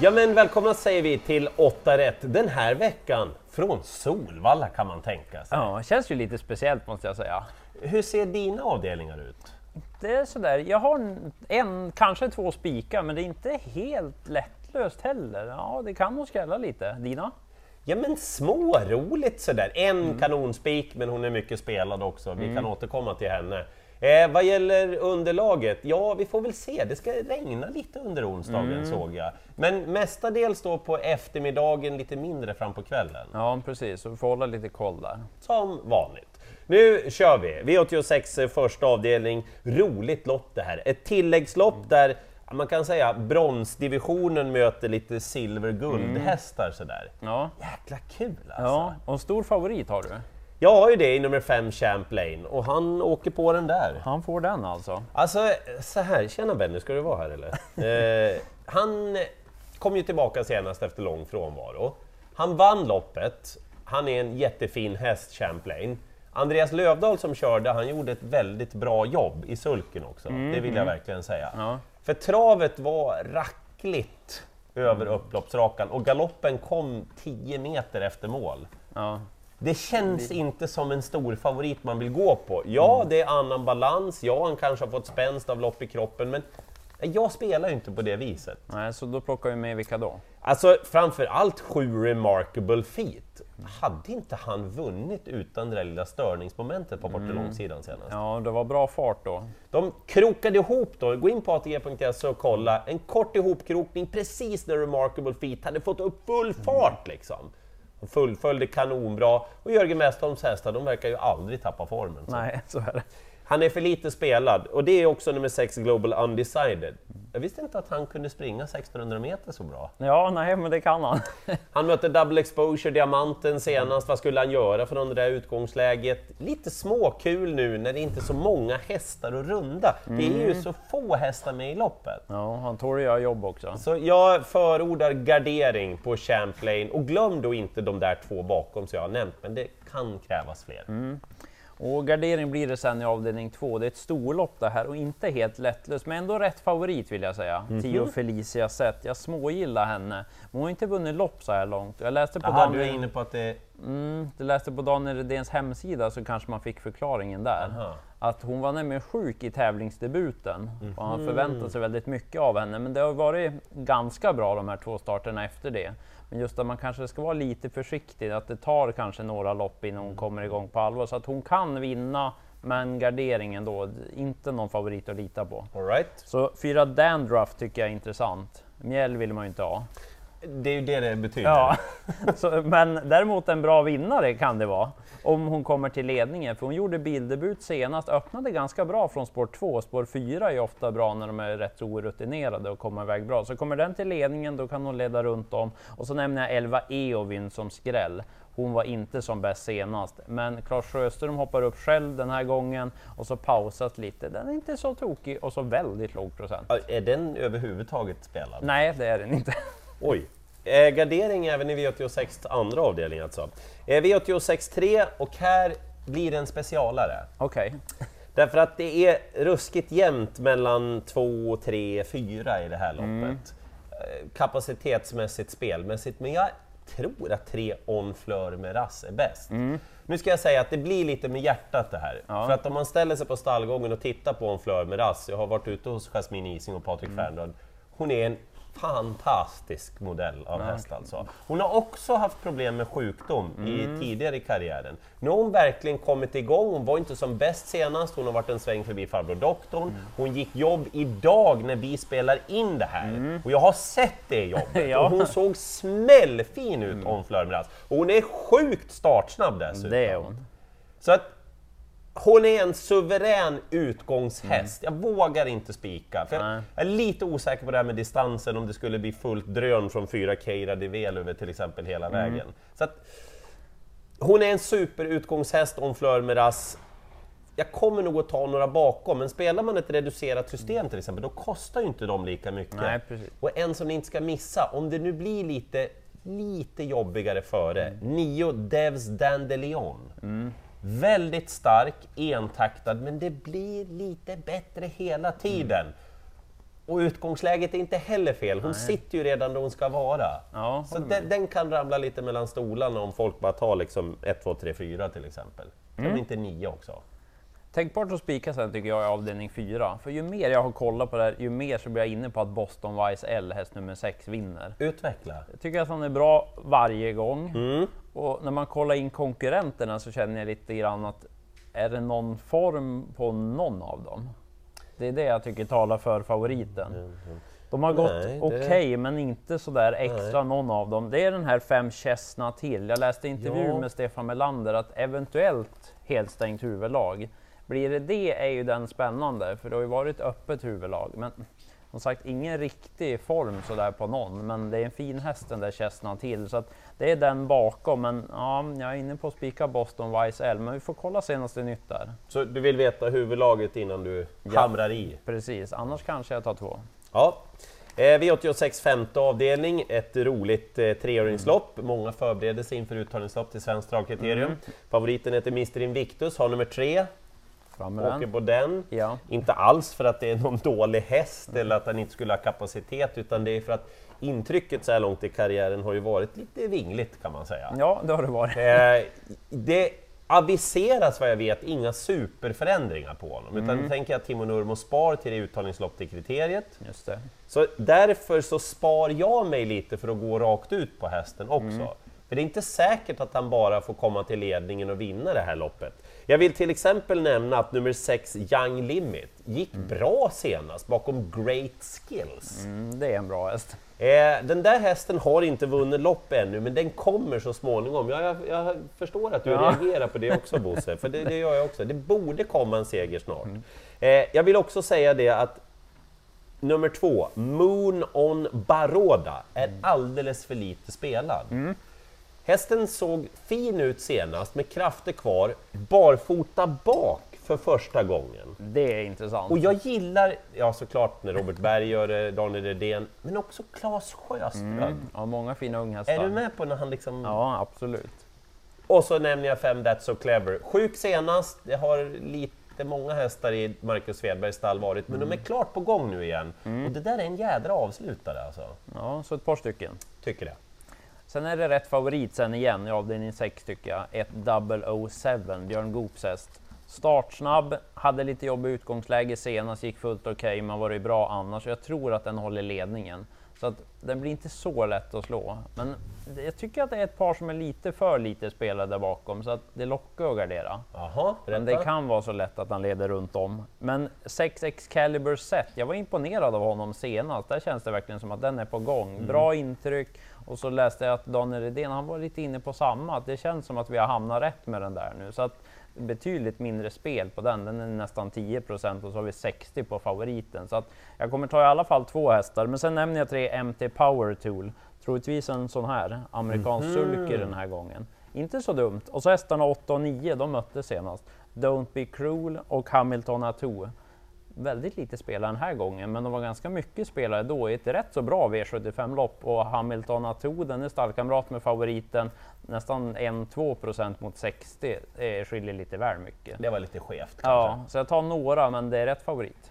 Ja men välkomna säger vi till 8 rätt den här veckan från Solvalla kan man tänka sig. Ja, känns ju lite speciellt måste jag säga. Hur ser dina avdelningar ut? Det är sådär, jag har en, kanske två spikar, men det är inte helt lättlöst heller. Ja, det kan nog skrälla lite. Dina? Ja men småroligt sådär. En kanonspik men hon är mycket spelad också. Vi kan återkomma till henne. Eh, vad gäller underlaget, ja vi får väl se. Det ska regna lite under onsdagen såg jag. Men mestadels då på eftermiddagen, lite mindre fram på kvällen. Ja, precis. Så vi får hålla lite koll där. Som vanligt. Nu kör vi! V86 eh, första avdelning, roligt lopp det här. Ett tilläggslopp där ja, man kan säga bronsdivisionen möter lite silver-guldhästar sådär. Ja. Jäkla kul alltså! ja, och en stor favorit har du. Jag har ju det i nummer 5 Champlain och han åker på den där. Han får den alltså. Alltså så här, tjena Benny, ska du vara här eller? eh, han kom ju tillbaka senast efter lång frånvaro. Han vann loppet, han är en jättefin häst Champlain. Andreas Lövdahl som körde, han gjorde ett väldigt bra jobb i sulken också, det vill jag verkligen säga. Ja. För travet var rackligt över upploppsrakan och galoppen kom 10 meter efter mål. Ja. Det känns inte som en stor favorit man vill gå på. Ja, det är annan balans, ja, han kanske har fått spänst av lopp i kroppen, men jag spelar ju inte på det viset. Nej, så då plockar vi med vilka då? Alltså, framför allt sju remarkable feet. Hade inte han vunnit utan det där lilla störningsmomentet på bort långsidan senast? Ja, det var bra fart då. De krokade ihop då, gå in på ATG.se och kolla, en kort ihopkrokning precis när Remarkable Feet hade fått upp full fart liksom. De fullföljde kanonbra och Jörgen Westholms hästar, de verkar ju aldrig tappa formen. Så. Nej, så är det. Han är för lite spelad och det är också nummer 6 Global Undecided. Jag visste inte att han kunde springa 1600 meter så bra. Ja, nej, men det kan han. Han mötte Double Exposure, Diamanten senast. Vad skulle han göra från det där utgångsläget? Lite småkul nu när det inte är så många hästar att runda. Det är ju så få hästar med i loppet. Ja, han tål att göra jobb också. Så jag förordar gardering på Champlain och glöm då inte de där två bakom som jag har nämnt, men det kan krävas fler. Och gardering blir det sen i avdelning två. Det är ett storlopp det här och inte helt lättlöst, men ändå rätt favorit vill jag säga. Mhm. Tio Felicia Zet. Jag smågillar henne. Men hon har inte vunnit lopp så här långt. Jag läste på Jaha, du är inne på att det... mm, jag läste på Daniel Redéns hemsida så kanske man fick förklaringen där. Aha. Att hon var nämligen sjuk i tävlingsdebuten och Mhm. han förväntade sig väldigt mycket av henne. Men det har varit ganska bra de här två starterna efter det. Men just att man kanske ska vara lite försiktig, att det tar kanske några lopp innan hon kommer igång på allvar. Så att hon kan vinna, men garderingen då, inte någon favorit att lita på. All right. Så fyra Dandruff tycker jag är intressant. Mjäll vill man ju inte ha. Det är ju det det betyder. Ja, så, men däremot en bra vinnare kan det vara. Om hon kommer till ledningen, för hon gjorde bildebut senast, öppnade ganska bra från spår 2. Spår 4 är ofta bra när de är rätt orutinerade och kommer iväg bra. Så kommer den till ledningen, då kan hon leda runt om. Och så nämner jag 11 Eovin som skräll. Hon var inte som bäst senast, men Claes Sjöström hoppar upp själv den här gången och så pausat lite. Den är inte så tokig och så väldigt låg procent. Är den överhuvudtaget spelad? Nej, det är den inte. Oj! Eh, gardering även i V86 andra avdelning alltså. Eh, V86 3 och här blir det en specialare. Okej. Därför att det är ruskigt jämnt mellan 2, 3, 4 i det här loppet. Eh, Kapacitetsmässigt, spelmässigt, men jag tror att 3 On Fleur med Rass är bäst. Nu ska jag säga att det blir lite med hjärtat det här. Ja. För att om man ställer sig på stallgången och tittar på On Fleur med Rass, jag har varit ute hos Jasmine Ising och Patrik Fernrad, hon är en fantastisk modell av häst alltså. Hon har också haft problem med sjukdom i, tidigare i karriären. Nu har hon verkligen kommit igång, hon var inte som bäst senast, hon har varit en sväng förbi farbror doktorn. Hon gick jobb idag när vi spelar in det här. Och jag har sett det jobbet Ja. och hon såg smällfin ut om Flörmeras. Och hon är sjukt startsnabb dessutom. Det är hon. Så att hon är en suverän utgångshäst. Jag vågar inte spika. För jag, är lite osäker på det här med distansen, om det skulle bli fullt drön från 4 Keira de Velöver till exempel hela vägen. Så att, hon är en superutgångshäst om Fleur Meras. Jag kommer nog att ta några bakom, men spelar man ett reducerat system till exempel, då kostar ju inte de lika mycket. Nej. Och en som ni inte ska missa, om det nu blir lite, lite jobbigare före, Mm. Nio Devs Dandelion. Väldigt stark, entaktad, men det blir lite bättre hela tiden. Och utgångsläget är inte heller fel. Hon sitter ju redan där hon ska vara. Ja, Så den, den kan ramla lite mellan stolarna om folk bara tar liksom 1, 2, 3, 4 till exempel. Kan Mm. inte 9 också? Tänkbart att spika sen tycker jag i avdelning 4. För ju mer jag har kollat på det här, ju mer så blir jag inne på att Boston Wise L, häst nummer 6, vinner. Utveckla. Jag tycker att han är bra varje gång. Mm. Och när man kollar in konkurrenterna så känner jag lite grann att är det någon form på någon av dem? Det är det jag tycker talar för favoriten. De har gått Nej, det- okej, men inte sådär extra någon av dem. Det är den här fem Chesna till. Jag läste intervju Ja. med Stefan Melander att eventuellt helstängt huvudlag. Blir det det är ju den spännande, för det har ju varit öppet huvudlag. Men som sagt, ingen riktig form sådär på någon, men det är en fin häst den där Chesna till. Så att det är den bakom, men ja, jag är inne på att spika Boston Wise L, men vi får kolla senaste nytt där. Så du vill veta huvudlaget innan du Ja. hamrar i? Precis, annars kanske jag tar två. Ja. Eh, V86 femte avdelning, ett roligt eh, treåringslopp. Många förbereder sig inför uttagningslopp till Svenskt dragkriterium. Favoriten heter Mr Invictus, har nummer tre. Fram Åker den. på den. Ja. Inte alls för att det är någon dålig häst eller att han inte skulle ha kapacitet, utan det är för att intrycket så här långt i karriären har ju varit lite vingligt kan man säga. ja, det har det varit. Eh, det aviseras vad jag vet inga superförändringar på honom, utan Mm. då tänker jag Timo Nurmo spar till det uttagningslopp till kriteriet. Just det. Så därför så spar jag mig lite för att gå rakt ut på hästen också. Mm. För det är inte säkert att han bara får komma till ledningen och vinna det här loppet. Jag vill till exempel nämna att nummer 6, Young Limit, gick bra senast bakom Great Skills. Mm, det är en bra häst. Eh, den där hästen har inte vunnit lopp ännu, men den kommer så småningom. Jag, jag, jag förstår att du Ja. reagerar på det också Bosse, för det, det gör jag också. Det borde komma en seger snart. Mm. Eh, jag vill också säga det att nummer två, Moon on Baroda, är Mm. alldeles för lite spelad. Hästen såg fin ut senast med krafter kvar, barfota bak för första gången. Det är intressant. Och jag gillar, ja såklart när Robert Berg gör det, Daniel Redén, men också Claes Sjöström. Mm, ja, många fina unghästar. Är du med på när han liksom... Ja, absolut. Och så nämner jag fem That's So Clever. Sjuk senast, det har lite många hästar i Marcus Svedbergs stall varit, men de är klart på gång nu igen. Och det där är en jädra avslutare alltså. Ja, så ett par stycken. Tycker det. Sen är det rätt favorit sen igen i avdelning 6 tycker jag. Ett 007, Björn Goops häst. Startsnabb, hade lite jobbigt utgångsläge senast, gick fullt okej, men var det bra annars. Jag tror att den håller ledningen. Så att den blir inte så lätt att slå. Men jag tycker att det är ett par som är lite för lite spelade bakom, så att det lockar att gardera. Jaha, Men det kan vara så lätt att han leder runt om. Men 6 Excalibur set, jag var imponerad av honom senast. Där känns det verkligen som att den är på gång. Bra intryck. Och så läste jag att Daniel Redén, han var lite inne på samma. Att det känns som att vi har hamnat rätt med den där nu. Så att betydligt mindre spel på den. Den är nästan 10% och så har vi 60 på favoriten. Så att jag kommer ta i alla fall två hästar. Men sen nämner jag tre MT Power Tool. Troligtvis en sån här amerikansk sulky den här gången. Inte så dumt. Och så hästarna 8 och 9, de möttes senast. Don't Be Cruel och Hamilton Atou. Väldigt lite spelare den här gången, men de var ganska mycket spelare då i ett rätt så bra V75-lopp. Och Hamilton Atou, den är stallkamrat med favoriten. Nästan 1-2 procent mot 60, det skiljer lite väl mycket. Det var lite skevt kanske. Ja, så jag tar några, men det är rätt favorit.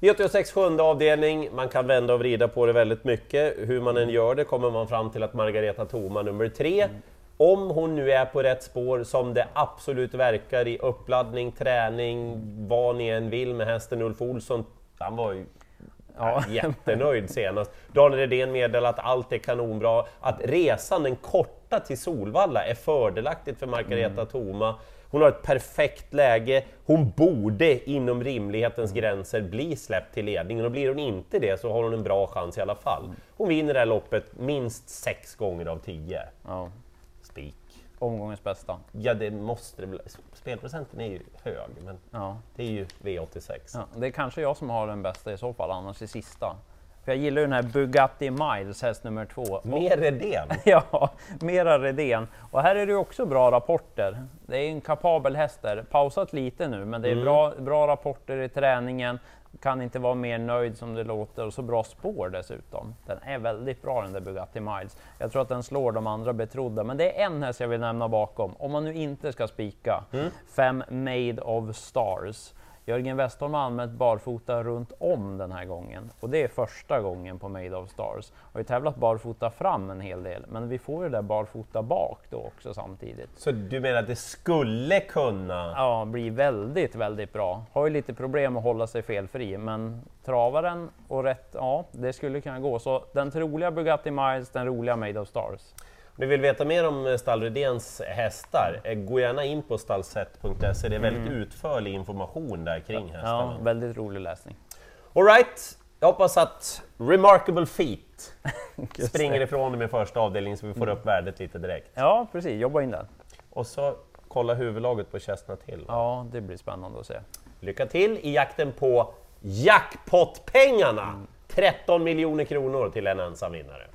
V86 sjunde avdelning, man kan vända och vrida på det väldigt mycket. Hur man än gör det kommer man fram till att Margareta Thoma nummer tre, om hon nu är på rätt spår som det absolut verkar i uppladdning, träning, vad ni än vill med hästen Ulf Olsson, han var ju Ja. jättenöjd senast. Daniel Redén meddelar att allt är kanonbra, att resan, den korta till Solvalla, är fördelaktigt för Margareta Thoma. Hon har ett perfekt läge, hon borde inom rimlighetens gränser bli släppt till ledningen och blir hon inte det så har hon en bra chans i alla fall. Hon vinner det här loppet minst sex gånger av tio. Ja. Omgångens bästa. Ja, det måste det bli. Spelprocenten är ju hög, men Ja. det är ju V86. Ja, det är kanske jag som har den bästa i så fall, annars i sista. För jag gillar ju den här Bugatti Miles, häst nummer två. Mer Redén. Ja, mera Redén. Och här är det också bra rapporter. Det är en kapabel häst där. Pausat lite nu, men det är bra, bra rapporter i träningen. Kan inte vara mer nöjd som det låter och så bra spår dessutom. Den är väldigt bra den där Bugatti Miles. Jag tror att den slår de andra betrodda, men det är en häst jag vill nämna bakom. Om man nu inte ska spika. Fem Made of Stars. Jörgen Westholm har använt barfota runt om den här gången och det är första gången på Made of Stars. Har ju tävlat barfota fram en hel del, men vi får ju det där barfota bak då också samtidigt. Så du menar att det skulle kunna... Ja, bli väldigt, väldigt bra. Har ju lite problem att hålla sig felfri, men travar den och rätt, ja, det skulle kunna gå. Så den troliga Bugatti Miles, den roliga Made of Stars. Om ni vill veta mer om Stall Rydéns hästar, eh, gå gärna in på stallset.se. Det är väldigt utförlig information där kring Ja, hästarna. väldigt rolig läsning. Alright, jag hoppas att Remarkable Feet springer det. ifrån det med första avdelningen så vi får upp värdet lite direkt. Ja, precis. Jobba in den. Och så kolla huvudlaget på Chestnut Hill. Ja, det blir spännande att se. Lycka till i jakten på jackpot-pengarna! 13 miljoner kronor till en ensam vinnare.